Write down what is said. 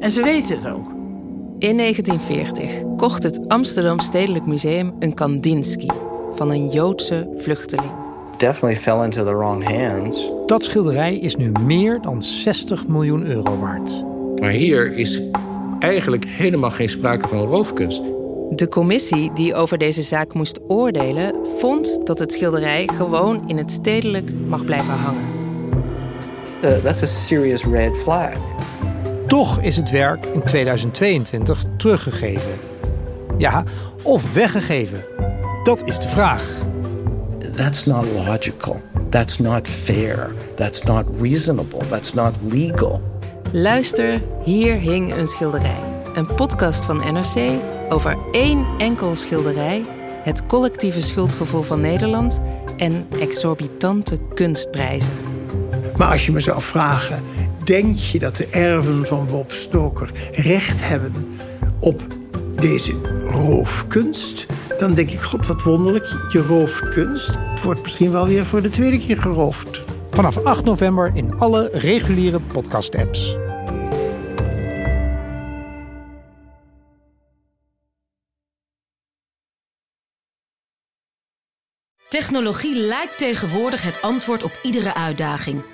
En ze weten het ook. In 1940 kocht het Amsterdam Stedelijk Museum een Kandinsky van een Joodse vluchteling. Definitely fell into the wrong hands. Dat schilderij is nu meer dan 60 miljoen euro waard. Maar hier is eigenlijk helemaal geen sprake van roofkunst. De commissie die over deze zaak moest oordelen, vond dat het schilderij gewoon in het stedelijk mag blijven hangen. Uh, that's a serious red flag. Toch is het werk in 2022 teruggegeven. Ja, of weggegeven. Dat is de vraag. That's not logical. That's not fair. That's not reasonable. That's not legal. Luister, hier hing een schilderij. Een podcast van NRC over één enkel schilderij, het collectieve schuldgevoel van Nederland en exorbitante kunstprijzen. Maar als je me zou vragen, denk je dat de erven van Bob Stoker recht hebben op deze roofkunst? Dan denk ik, god wat wonderlijk, je roofkunst wordt misschien wel weer voor de tweede keer geroofd. Vanaf 8 november in alle reguliere podcast-apps. Technologie lijkt tegenwoordig het antwoord op iedere uitdaging.